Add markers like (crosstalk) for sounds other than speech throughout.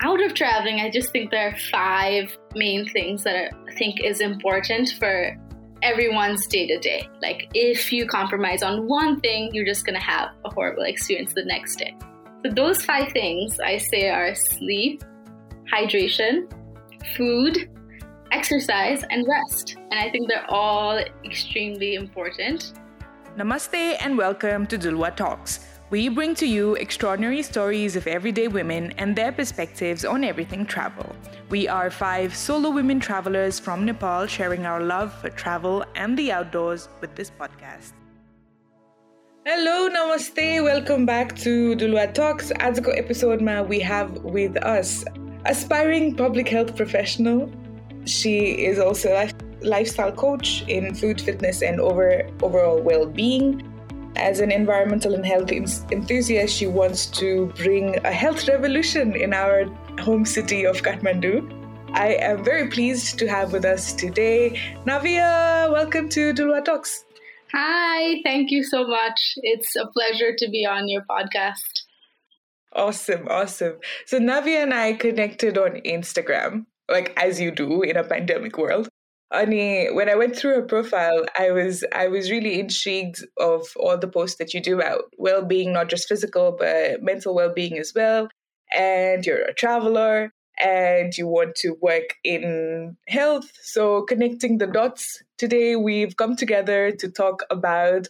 out of traveling, I just think there are five main things that I think is important for everyone's day to day. Like, if you compromise on one thing, you're just gonna have a horrible experience the next day. So, those five things I say are sleep, hydration, food, exercise, and rest. And I think they're all extremely important. Namaste and welcome to Duluwa Talks we bring to you extraordinary stories of everyday women and their perspectives on everything travel. We are five solo women travelers from Nepal sharing our love for travel and the outdoors with this podcast. Hello, namaste, welcome back to Duluwa Talks. As a Azuko episode ma, we have with us aspiring public health professional. She is also a lifestyle coach in food, fitness, and over, overall well being as an environmental and health enthusiast, she wants to bring a health revolution in our home city of Kathmandu. I am very pleased to have with us today Naviya. Welcome to Duluwa Talks. Hi, thank you so much. It's a pleasure to be on your podcast. Awesome, awesome. So Naviya and I connected on Instagram, like as you do in a pandemic world. Ani, when I went through her profile, I was I was really intrigued of all the posts that you do about well-being, not just physical but mental well-being as well. And you're a traveler and you want to work in health. So connecting the dots, today we've come together to talk about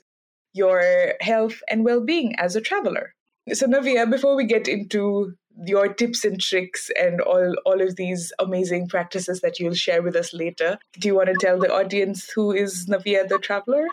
your health and well-being as a traveler. So Naviya, before we get into your tips and tricks and all all of these amazing practices that you'll share with us later. Do you want to tell the audience who is Naviya the Traveler?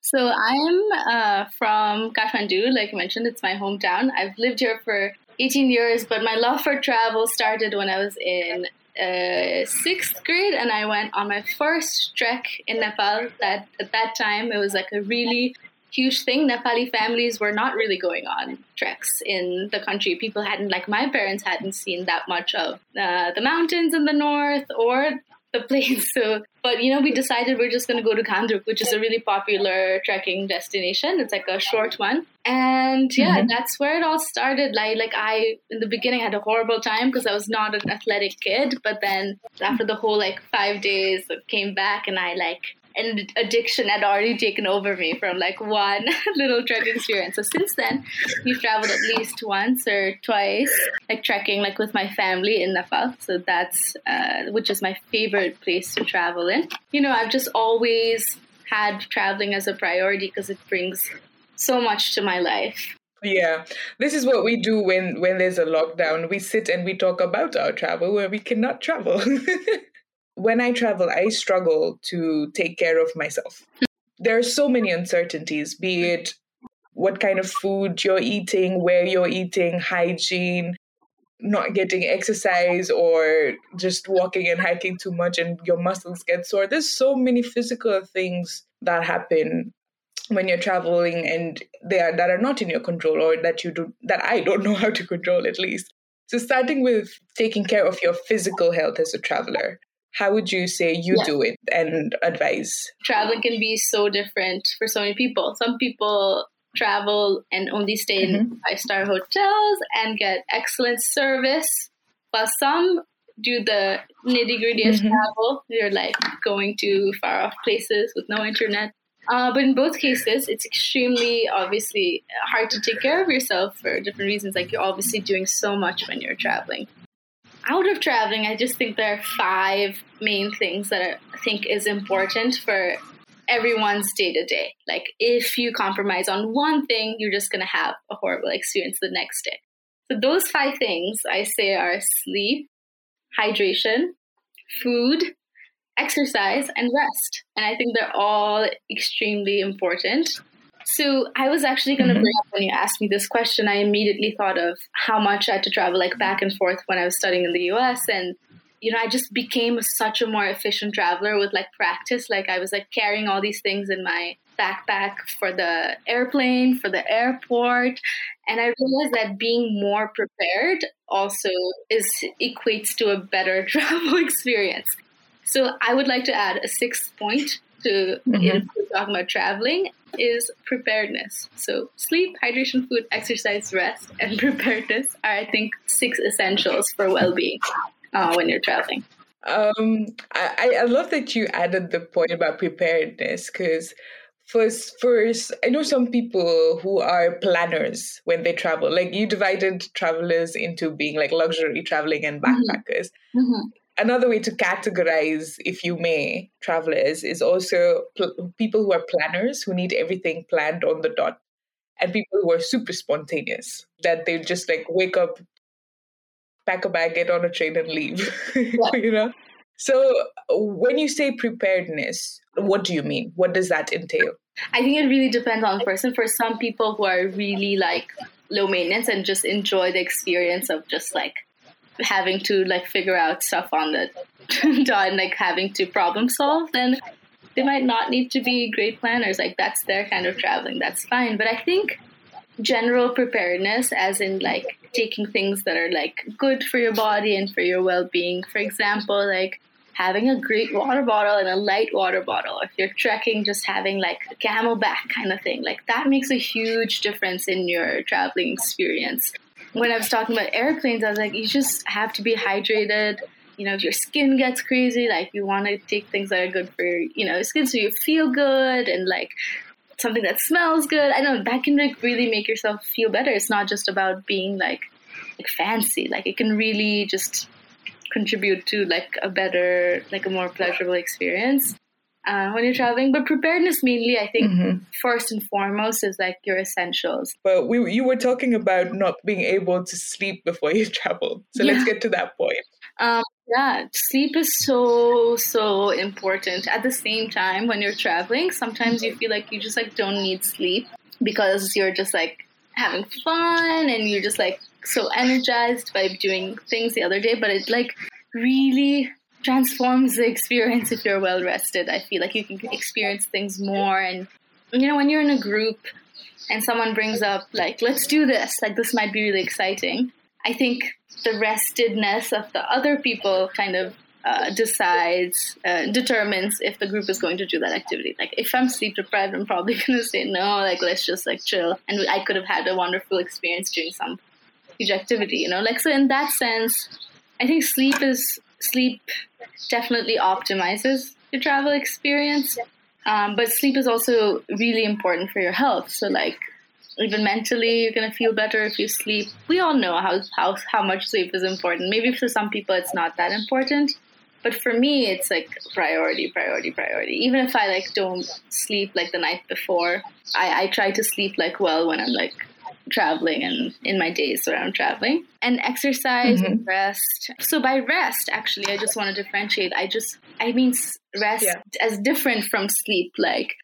So I'm uh, from Kathmandu, like you mentioned, it's my hometown. I've lived here for 18 years, but my love for travel started when I was in uh, sixth grade, and I went on my first trek in Nepal. That at that time it was like a really huge thing. Nepali families were not really going on treks in the country. People hadn't, like my parents, hadn't seen that much of uh, the mountains in the north or the plains. (laughs) So, but you know, we decided we're just going to go to Ghandruk, which is a really popular trekking destination. It's like a short one, and yeah, mm-hmm. that's where it all started. Like, like I in the beginning had a horrible time because I was not an athletic kid, but then after the whole like five days, I came back and I like and addiction had already taken over me from like one (laughs) little trek experience. So since then, we've traveled at least once or twice, like trekking, like with my family in Nepal. So that's uh, which is my favorite place to travel in. You know, I've just always had traveling as a priority because it brings so much to my life. Yeah, this is what we do when when there's a lockdown. We sit and we talk about our travel where we cannot travel. (laughs) when I travel, I struggle to take care of myself. there are so many uncertainties, be it what kind of food you're eating, where you're eating, hygiene, not getting exercise, or just walking and hiking too much and your muscles get sore. There's so many physical things that happen when you're traveling and they are that are not in your control or that you do that I don't know how to control at least. So starting with taking care of your physical health as a traveler how would you say you yeah. do it and advise? Traveling can be so different for so many people. Some people travel and only stay in mm-hmm. five star hotels and get excellent service, while some do the nitty gritty mm-hmm. travel. They're like going to far off places with no internet. Uh, but in both cases, it's extremely obviously hard to take care of yourself for different reasons. Like you're obviously doing so much when you're traveling out of traveling, I just think there are five main things that I think is important for everyone's day to day. Like if you compromise on one thing, you're just going to have a horrible experience the next day. So those five things I say are sleep, hydration, food, exercise, and rest. And I think they're all extremely important. So I was actually going to mm-hmm. bring up when you asked me this question. I immediately thought of how much I had to travel like back and forth when I was studying in the U.S. and you know I just became such a more efficient traveler with like practice. Like I was like carrying all these things in my backpack for the airplane, for the airport, and I realized that being more prepared also is equates to a better (laughs) travel experience. So I would like to add a sixth point to mm-hmm. if we're talking about traveling is preparedness. So sleep, hydration, food, exercise, rest, and (laughs) preparedness are I think six essentials for well-being uh, when you're traveling. Um, I, I love that you added the point about preparedness because first first i know some people who are planners when they travel like you divided travelers into being like luxury traveling and mm-hmm. backpackers mm-hmm. Mm-hmm another way to categorize, if you may, travelers is also pl- people who are planners who need everything planned on the dot, and people who are super spontaneous that they just like wake up, pack a bag, get on a train, and leave. (laughs) Yeah. you know. So when you say preparedness, what do you mean? What does that entail? I think it really depends on the person. For some people who are really like low maintenance and just enjoy the experience of just like having to like figure out stuff on the (laughs) dot like having to problem solve, then they might not need to be great planners. Like that's their kind of traveling. That's fine. But I think general preparedness, as in like taking things that are like good for your body and for your well being. For example, like having a great water bottle and a light water bottle. If you're trekking, just having like a CamelBak kind of thing. Like that makes a huge difference in your traveling experience when I was talking about airplanes, I was like, you just have to be hydrated. You know, if your skin gets crazy, like you want to take things that are good for you know skin, so you feel good and like something that smells good. I know that can like really make yourself feel better. It's not just about being like like fancy. Like it can really just contribute to like a better, like a more pleasurable experience uh, when you're traveling. But preparedness mainly, I think, mm-hmm. first and foremost, is like your essentials. But we, you were talking about not being able to sleep before you (laughs) travel. So yeah. let's get to that point. Um, yeah, sleep is so so important. At the same time, when you're traveling, sometimes you feel like you just like don't need sleep because you're just like having fun and you're just like so energized by doing things the other day. But it like really transforms the experience if you're well rested. I feel like you can experience things more. And, you know, when you're in a group and someone brings up, like, let's do this, like, this might be really exciting, I think the restedness of the other people kind of uh, decides, uh, determines if the group is going to do that activity. Like, if I'm sleep deprived, I'm probably (laughs) going to say no, like, let's just like chill. And I could have had a wonderful experience doing some activity, you know? Like, so in that sense, I think sleep is sleep definitely optimizes your travel experience. Um, but sleep is also really important for your health. So, like, even mentally, you're gonna feel better if you sleep. We all know how how how much sleep is important. Maybe for some people, it's not that important, but for me, it's like priority, priority, priority. Even if I like don't sleep like the night before, I I try to sleep like well when I'm like traveling and in my days where I'm traveling. And exercise mm-hmm. and rest. So by rest, actually, I just want to differentiate. I just, I mean rest yeah. as different from sleep. Like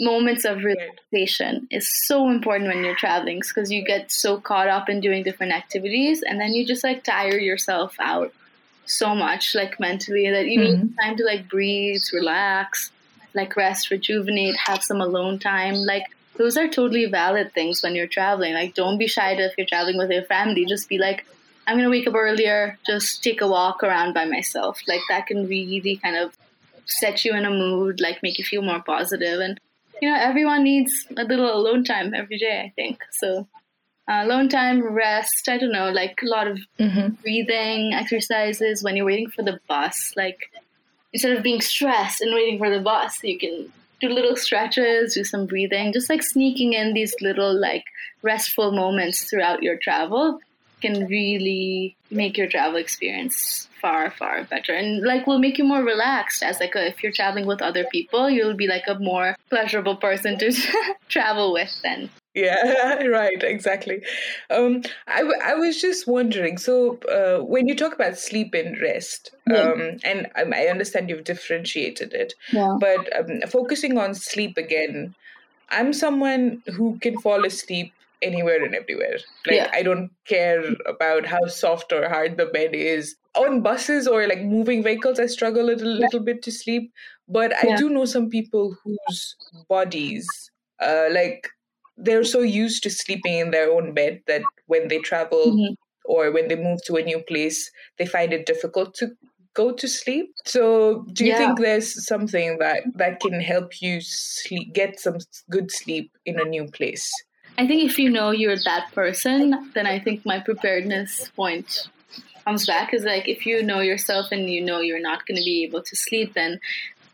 moments of relaxation is so important when you're traveling because you get so caught up in doing different activities and then you just like tire yourself out so much like mentally that you mm-hmm. need time to like breathe, relax, like rest, rejuvenate, have some alone time. Like those are totally valid things when you're traveling. Like, don't be shy to if you're traveling with your family. Just be like, I'm gonna wake up earlier, just take a walk around by myself. Like that can really kind of set you in a mood, like make you feel more positive. And you know, everyone needs a little alone time every day. I think so. Uh, alone time, rest. I don't know, like a lot of mm-hmm. breathing exercises when you're waiting for the bus. Like instead of being stressed and waiting for the bus, you can do little stretches, do some breathing, just like sneaking in these little like restful moments throughout your travel can really make your travel experience far far better and like will make you more relaxed as like a, if you're traveling with other people you'll be like a more pleasurable person to (laughs) travel with then yeah, (laughs) right, exactly. Um, I, w- I was just wondering so, uh, when you talk about sleep and rest, yeah. um, and um, I understand you've differentiated it, yeah. but um, focusing on sleep again, I'm someone who can fall asleep anywhere and everywhere. Like, yeah. I don't care about how soft or hard the bed is. On buses or like moving vehicles, I struggle a little, little bit to sleep. But I do know some people whose bodies, uh, like, they're so used to sleeping in their own bed that when they travel mm-hmm. or when they move to a new place, they find it difficult to go to sleep. So, do you yeah. think there's something that that can help you sleep, get some good sleep in a new place? I think if you know you're that person, then I think my preparedness point comes back. Is like if you know yourself and you know you're not going to be able to sleep, then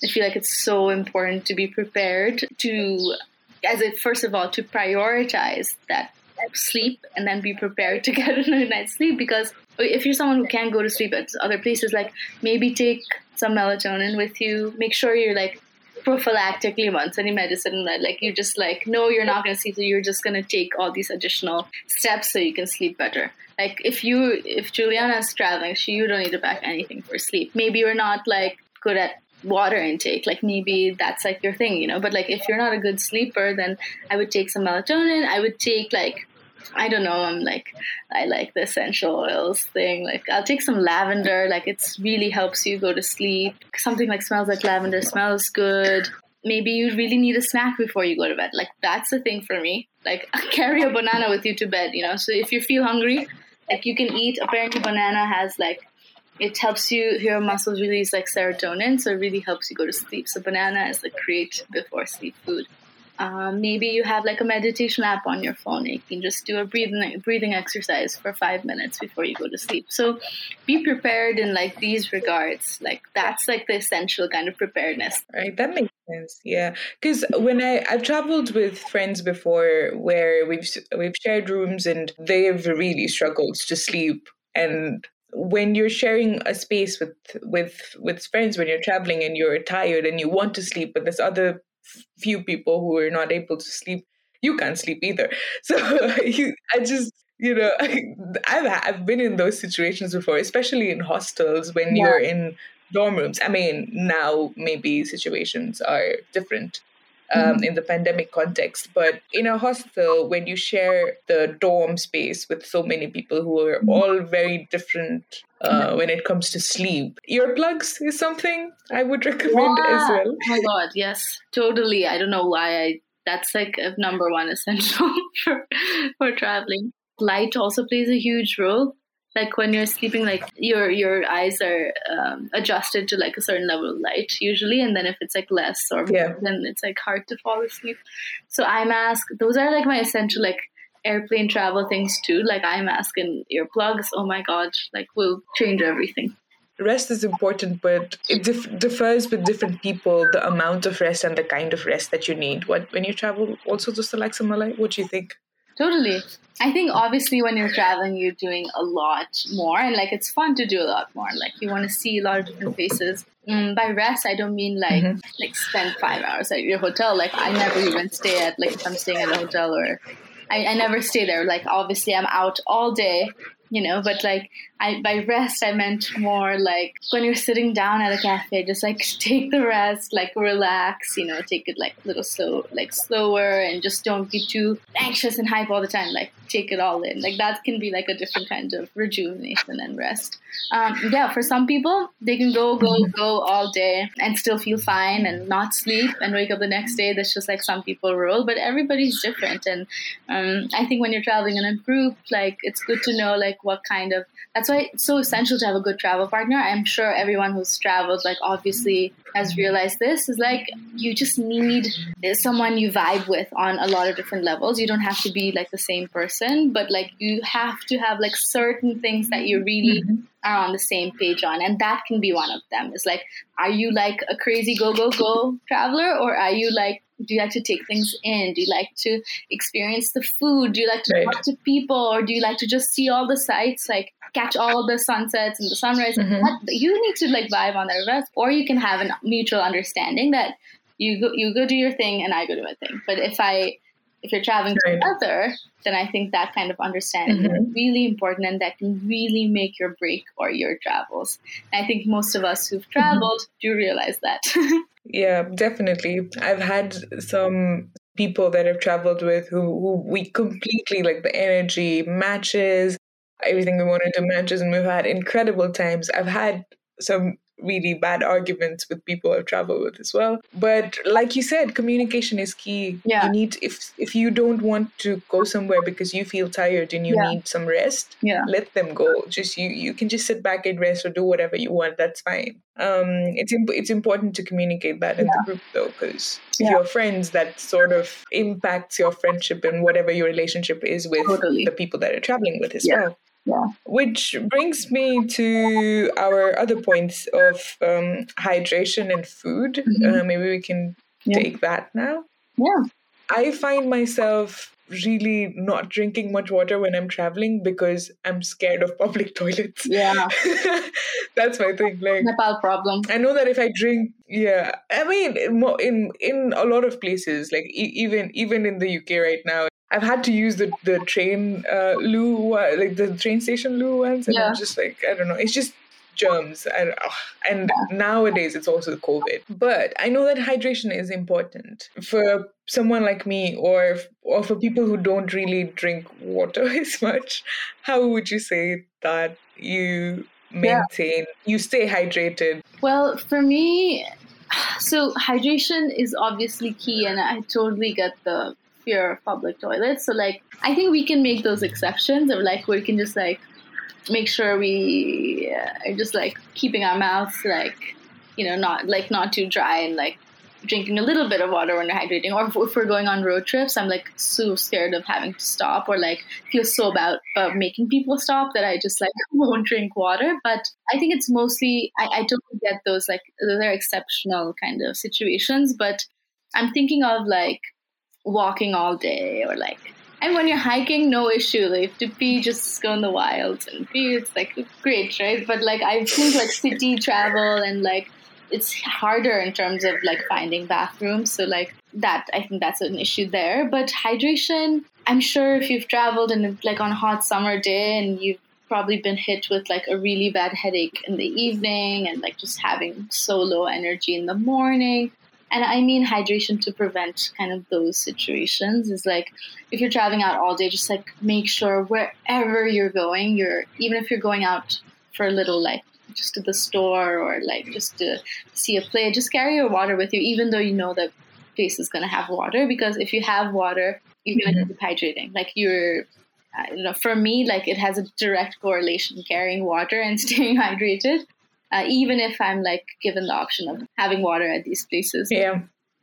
I feel like it's so important to be prepared to, as it first of all, to prioritize that sleep and then be prepared to (laughs) get a night's sleep because if you're someone who can't go to sleep at other places like maybe take some melatonin with you make sure you're like prophylactically on any medicine that like you just like no you're not going to sleep so you're just going to take all these additional steps so you can sleep better. Like if you if juliana is traveling she you don't need to pack anything for sleep. Maybe you're not like good at water intake like maybe that's like your thing you know? But like if you're not a good sleeper then i would take some melatonin i would take like I don't know. I'm like, I like the essential oils thing. Like, I'll take some lavender. Like, it's really helps you go to sleep. Something like smells like lavender smells good. Maybe you really need a snack before you go to bed. Like, that's the thing for me. Like, (laughs) carry a banana with you to bed. You know, so if you feel hungry, like you can eat. Apparently, banana has like it helps you your muscles release like serotonin so it really helps you go to sleep so banana is a great before sleep food um, maybe you have like a meditation app on your phone you can just do a breathing breathing exercise for five minutes before you go to sleep. So be prepared in like these regards. Like that's like the essential kind of preparedness. Right that makes sense yeah. Because when i i've traveled with friends before where we've we've shared rooms and they've really struggled to sleep. And when you're sharing a space with with with friends when you're traveling and you're tired and you want to sleep but there's other few people who are not able to sleep you can't sleep either. (laughs) So (laughs) you, i just you know (laughs) I've, I've been in those situations before especially in hostels when yeah. you're in dorm rooms. I mean now maybe situations are different um, mm-hmm. in the pandemic context. But in a hostel, when you share the dorm space with so many people who are mm-hmm. all very different uh, when it comes to sleep, earplugs is something I would recommend yeah. as well. Oh my god, yes, totally. I don't know why I. That's like a number one (laughs) essential for for traveling. Light also plays a huge role like when you're sleeping like your your eyes are um, adjusted to like a certain level of light usually and then if it's like less or yeah. more, then it's like hard to fall asleep. So eye mask those are like my essential like airplane travel things too. Like eye mask and earplugs oh my god like will change everything. Rest is important but it dif- differs with different people the amount of rest and the kind of rest that you need. What when you travel also just to like some what do you think Totally. I think obviously when you're traveling, you're doing a lot more, and like it's fun to do a lot more. Like you want to see a lot of different places. Mm, by rest, I don't mean like mm-hmm. like spend five hours at your hotel. Like I never even stay at like if I'm staying at a hotel or I, I never stay there. Like obviously I'm out all day you know but like I by rest I meant more like when you're sitting down at a cafe just like (laughs) take the rest like relax you know take it like a little slow like slower and just don't be too anxious and hype all the time like take it all in. Like that can be like a different kind of rejuvenation and rest. Um, yeah for some people they can go go go all day and still feel fine and not sleep and wake up the next day. That's just like some people roll but everybody's different. And um, I think when you're traveling in a group like it's good to know like what kind of that's why it's so essential to have a good travel partner. I'm sure everyone who's traveled like obviously has realized this is like you just need someone you vibe with on a lot of different levels you don't have to be like the same person but like you have to have like certain things that you really mm-hmm. are on the same page on and that can be one of them is like are you like a crazy go go go traveler or are you like do you like to take things in? Do you like to experience the food? Do you like to right. talk to people, or do you like to just see all the sights, like catch all the sunsets and the sunrise? Mm-hmm. you need to like vibe on that rest, or you can have a mutual understanding that you go you go do your thing and I go do my thing. But if I if you're traveling right. together, then I think that kind of understanding mm-hmm. is really important and that can really make your break or your travels. And I think most of us who've traveled mm-hmm. do realize that. (laughs) Yeah, definitely. I've had some people that I've traveled with who, who we completely like the energy matches, everything we wanted to matches, and we've had incredible times. I've had some really bad arguments with people I've traveled with as well. But like you said, communication is key. Yeah. You need if if you don't want to go somewhere because you feel tired and you Yeah. need some rest, Yeah. let them go. Just you you can just sit back and rest or do whatever you want. That's fine. Um, it's imp- it's important to communicate that in the group though, because if Yeah. you're friends, that sort of impacts your friendship and whatever your relationship is with Totally. the people that you're traveling with as Yeah. well. Yeah. Which brings me to our other points of um, hydration and food. Mhm. Uh, maybe we can Yeah. take that now. Yeah. I find myself really not drinking much water when I'm traveling because I'm scared of public (laughs) toilets. Yeah. (laughs) That's my thing. Like, Nepal problem. I know that if I drink, yeah, I mean, in in, in a lot of places, like e- even even in the UK right now, I've had to use the the train uh, loo, uh, like the train station loo ones, and Yeah. I'm just like, I don't know, it's just germs, and ugh. and nowadays it's also COVID. But I know that hydration is important for someone like me, or or for people who don't really drink water (laughs) as much. How would you say that you Yeah. maintain, you stay hydrated? Well, for me, (sighs) so hydration is obviously key, and I totally get the fear of public toilets. So, like, I think we can make those exceptions of like we can just like make sure we uh, are just like keeping our mouths like you know not like not too dry and like drinking a little bit of water when we're hydrating. Or if, if we're going on road trips i'm like so scared of having to stop or like feel so about making people stop that i just like (laughs) won't drink water. But i think it's mostly i, I don't get those like those are exceptional kind of situations. But i'm thinking of like walking all day or like and when you're hiking, no issue. Like to pee, just go in the wilds and pee. It's like great, right? But like I think like city travel and like it's harder in terms of like finding bathrooms. So like that, I think that's an issue there. But hydration, I'm sure if you've traveled and like on a hot summer day and you've probably been hit with like a really bad headache in the evening and like just having so low energy in the morning and I mean hydration to prevent kind of those situations is like if you're traveling out all day, just like make sure wherever you're going, you're even if you're going out for a little like just to the store or like just to see a play, just carry your water with you, even though you know that place is gonna have water. Because if you have water, you're gonna mm-hmm. keep hydrating. Like you're I don't know, for me, like it has a direct correlation carrying water and (laughs) staying hydrated uh, even if I'm like given the option of having water at these places. Yeah.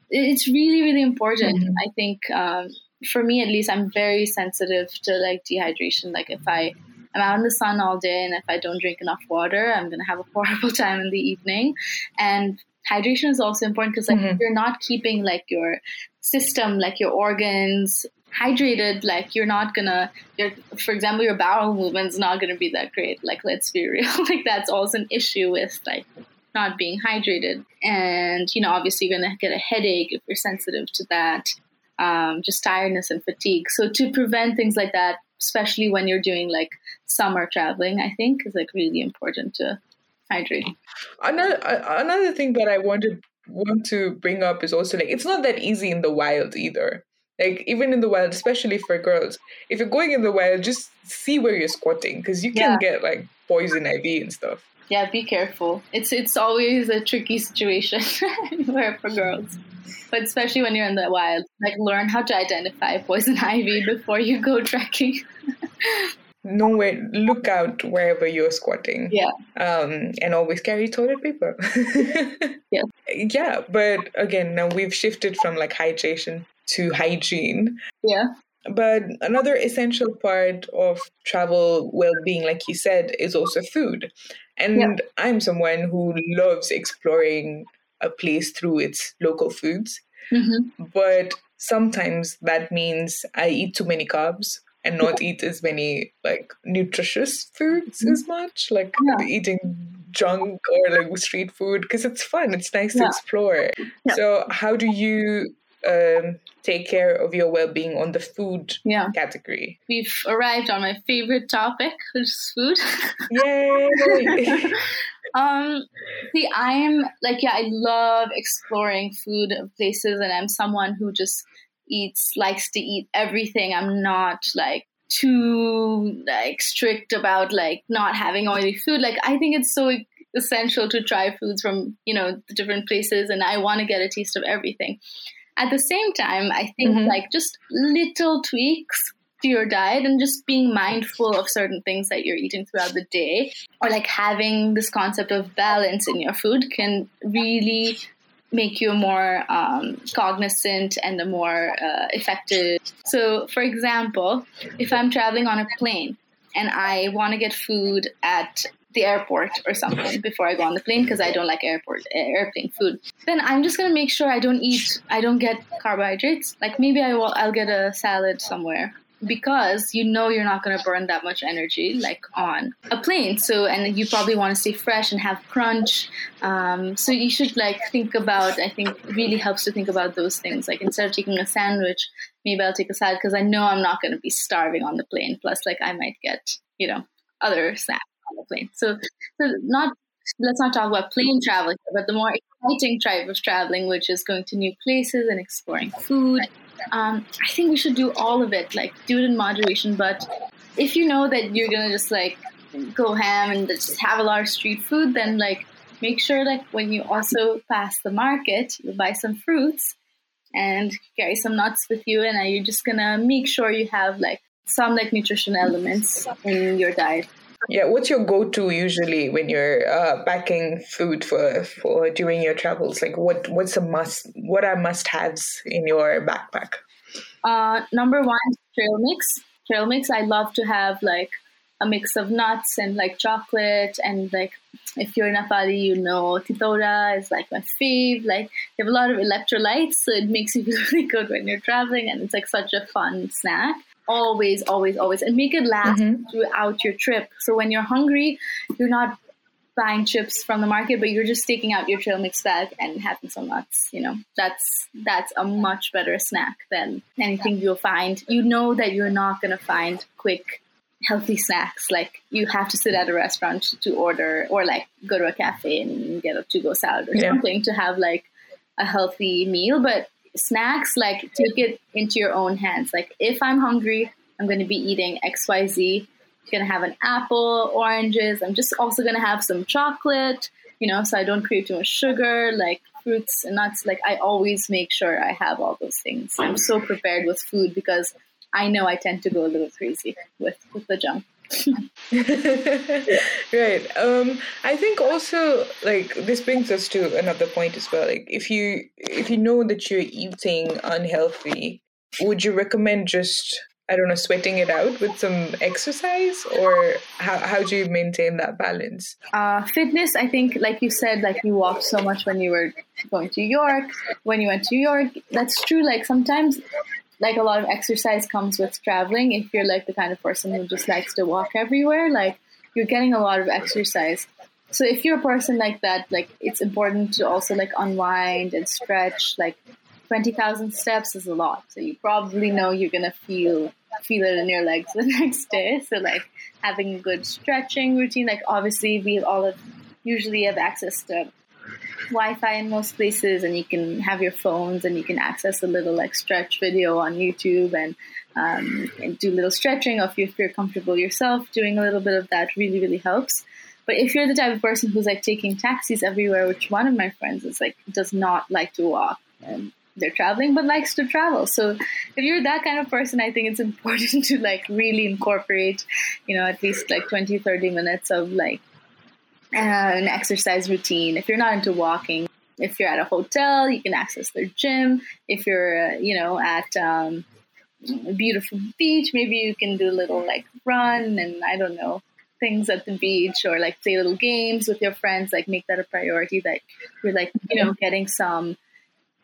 It's really, really important. Mhm. I think um, for me, at least, I'm very sensitive to like dehydration. Like if I I'm out in the sun all day and if I don't drink enough water, I'm gonna have a (laughs) horrible time in the evening. And hydration is also important because like Mhm. you're not keeping like your system, like your organs hydrated, like you're not gonna your for example, your bowel movement's not gonna be that great. Like let's be (laughs) real. like that's also an issue with like not being hydrated. And, you know, obviously you're gonna get a headache if you're sensitive to that. Um, just tiredness and fatigue. So to prevent things like that, especially when you're doing like summer traveling, I think is like really important to hydrate. Another another thing that I wanted want to bring up is also like it's not that easy in the wild either. Like even in the wild, especially for girls, if you're going in the wild, just see where you're squatting because you can Yeah. get like poison ivy and stuff. Yeah, be careful. It's it's always a tricky situation (laughs) for girls. But especially when you're in the wild, like learn how to identify poison (laughs) ivy before you go trekking. (laughs) Know where, look out wherever you're squatting. Yeah. Um, and always carry toilet paper. Yeah. Yeah, but again, now we've shifted from like hydration to hygiene. Yeah. But another essential part of travel well being, like you said, is also food. And Yeah. I'm someone who loves exploring a place through its local foods. hmm But sometimes that means I eat too many carbs and not eat as many like nutritious foods as much, like Yeah. eating junk or like street food because it's fun. It's nice to explore. Yeah. So, how do you um, take care of your well being on the food Yeah. category? We've arrived on my favorite topic, which is food. (laughs) Yay! um see i'm like yeah i love exploring food places and i'm someone who just eats likes to eat everything i'm not like too like strict about like not having oily food like i think it's so essential to try foods from you know the different places and i want to get a taste of everything at the same time i think mm-hmm. like just little tweaks to your diet and just being mindful of certain things that you're eating throughout the day or like having this concept of balance in your food can really make you more um, cognizant and a more uh, effective. So, for example, if I'm traveling on a plane and I want to get food at the airport or something before I go on the plane because I don't like airport eh, airplane food. Then I'm just gonna make sure I don't eat, I don't get carbohydrates. Like maybe I will, I'll get a salad somewhere because you know you're not going to burn that much energy like on a plane. So and you probably want to stay fresh and have crunch. Um, so you should like think about i think really helps to think about those things. Like instead of taking a sandwich maybe i'll take a salad because i know i'm not going to be starving on the plane. Plus like i might get you know other snacks on the plane. So, so not let's not talk about plane travel but the more exciting type of traveling which is going to new places and exploring food um, I think we should do all of it, like do it in moderation. But if you know that you're gonna just like go ham and just have a lot of street food, then like make sure like when you also pass the market, you buy some fruits and carry some nuts with you, and you're just gonna make sure you have like some like nutrition elements in your diet. Yeah, what's your go-to usually when you're uh, packing food for for during your travels? Like, what what's a must? What are must-haves in your backpack? Uh, number one, trail mix. Trail mix. I love to have like a mix of nuts and like chocolate and like if you're in Nepali, you know Titaura is like my fave. Like they have a lot of electrolytes, so it makes you (laughs) feel really good when you're traveling, and it's like such a fun snack always, always, always, and make it last mm-hmm. throughout your trip. So when you're hungry, you're not buying chips from the market, but you're just taking out your trail mix bag and having some nuts. You know, that's that's a much better snack than anything you'll find. You know that you're not gonna find quick healthy snacks like you have to sit at a restaurant to order or like go to a cafe and get a to-go salad or yeah. something to have like a healthy meal but snacks, like take it into your own hands. Like if I'm hungry, I'm going to be eating XYZ. I'm going to have an apple, oranges. I'm just also going to have some chocolate, you know, so I don't crave too much sugar, like fruits and nuts. Like I always make sure I have all those things. I'm so prepared with food because I know I tend to go a little crazy with, with the junk. (laughs) right. Um, I think also like this brings us to another point as well. Like if you if you know that you're eating unhealthy, would you recommend just I don't know sweating it out with some exercise, or how how do you maintain that balance? Uh, fitness. I think, like you said, like you walked so much when you were going to York. When you went to York, that's true. Like sometimes like a lot of exercise comes with traveling. If you're like the kind of person who just likes to walk everywhere, like you're getting a lot of exercise. So if you're a person like that, like it's important to also like unwind and stretch. Like twenty thousand steps is a lot, so you probably know you're gonna feel feel it in your legs (laughs) the next day. So like having a good stretching routine. Like obviously we all have, usually have access to Wi-Fi in most places, and you can have your phones, and you can access a little like stretch video on YouTube, and, um, and do a little stretching. If, you, you're comfortable yourself, doing a little bit of that really really helps. But if you're the type of person who's like taking taxis everywhere, which one of my friends is like does not like to walk, and they're traveling but likes to travel so if you're that kind of person i think it's (laughs) important to like really incorporate you know at least like 20 30 minutes of like an exercise routine. If you're not into walking, if you're at a hotel, you can access their gym. If you're, uh, you know, at um, a beautiful beach, maybe you can do a little like run and I don't know things at the beach or like play little games with your friends. Like make that a priority. That you're like, you know, getting some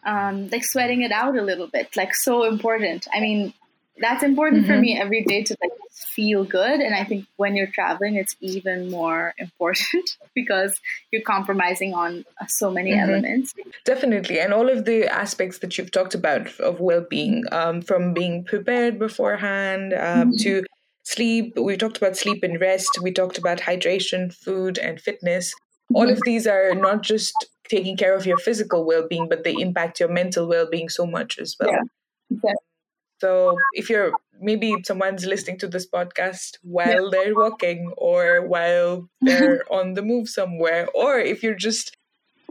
um, like sweating it out a little bit. Like so important. I mean, that's important mm-hmm. for me every day to like feel good and i think when you're traveling it's even more (laughs) important because you're compromising on so many mm-hmm. elements definitely and all of the aspects that you've talked about of well-being um, from being prepared beforehand um, mm-hmm. to sleep we talked about sleep and rest we talked about hydration food and fitness all of mm-hmm. these are not just taking care of your physical well-being but they impact your mental well-being so much as well yeah. Exactly. So if you're maybe someone's listening to this podcast while they're walking or while (laughs) they're on the move somewhere, or if you're just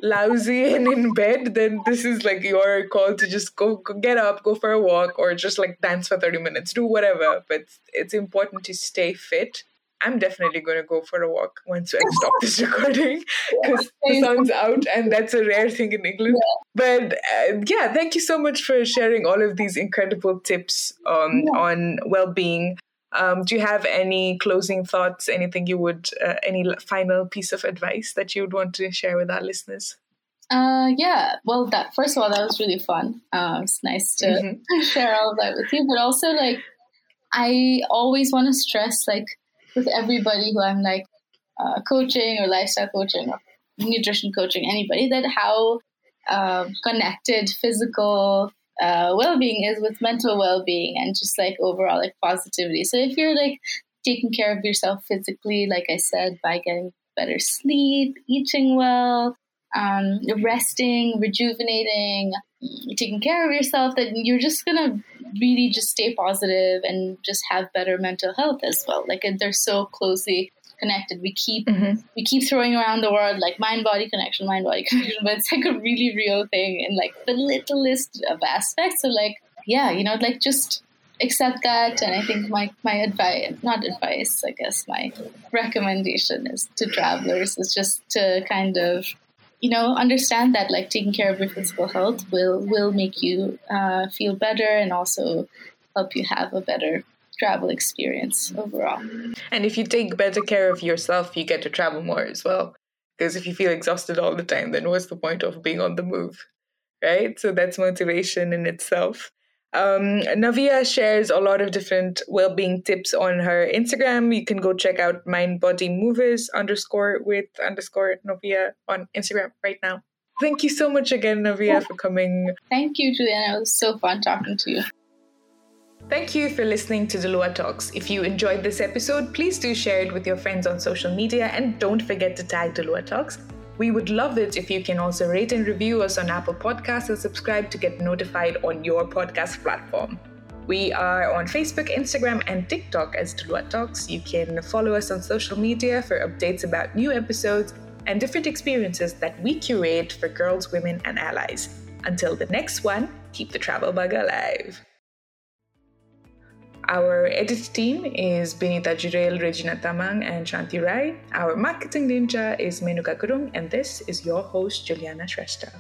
lousy (laughs) and in bed, then this is like your call to just go, go, get up, go for a walk, or just like dance for 30 minutes, do whatever. But it's important to stay fit. I'm definitely going to go for a walk once I (laughs) stop this recording because the sun's out and that's a rare thing in England. But uh, yeah, thank you so much for sharing all of these incredible tips um, yeah. on well being. Um, do you have any closing thoughts? Anything you would, uh, any final piece of advice that you would want to share with our listeners? Uh, yeah. Well, that first of all, that was really fun. Uh, it's nice to mm-hmm. (laughs) share all of that with you, but also like, I always want to stress like with everybody who I'm like uh, coaching or lifestyle coaching or nutrition coaching, anybody that how uh, connected physical uh, well-being is with mental well-being and just like overall like positivity. So if you're like taking care of yourself physically like i said by getting better sleep eating well um, resting rejuvenating taking care of yourself then you're just gonna really just stay positive and just have better mental health as well like they're so closely connected. We keep mm-hmm. we keep throwing around the word like mind body connection, mind body (laughs) connection, but it's like a really real thing in like the littlest of aspects. So like yeah, you know, like just accept that. And I think my my advice, not advice, I guess my recommendation is to travelers is just to kind of you know understand that like taking care of your physical health will will make you uh, feel better and also help you have a better travel experience overall. And if you take better care of yourself, you get to travel more as well. Because if you feel exhausted all the time, then what's the point of being on the move? Right? So that's motivation in itself. Um, Naviya shares a lot of different well-being tips on her Instagram. You can go check out Mind Body Movers underscore with underscore Naviya on Instagram right now. Thank you so much again, Naviya, for coming. Thank you, Juliana. It was so fun talking to you. Thank you for listening to Duluwa Talks. If you enjoyed this episode, please do share it with your friends on social media and don't forget to tag Duluwa Talks. We would love it if you can also rate and review us on Apple Podcasts and subscribe to get notified on your podcast platform. We are on Facebook, Instagram, and TikTok as Duluwa Talks. You can follow us on social media for updates about new episodes and different experiences that we curate for girls, women, and allies. Until the next one, keep the travel bug alive. Our edit team is Benita Jurel, Regina Tamang, and Shanti Rai. Our marketing ninja is Menuka Gurung, and this is your host, Juliana Shrestha.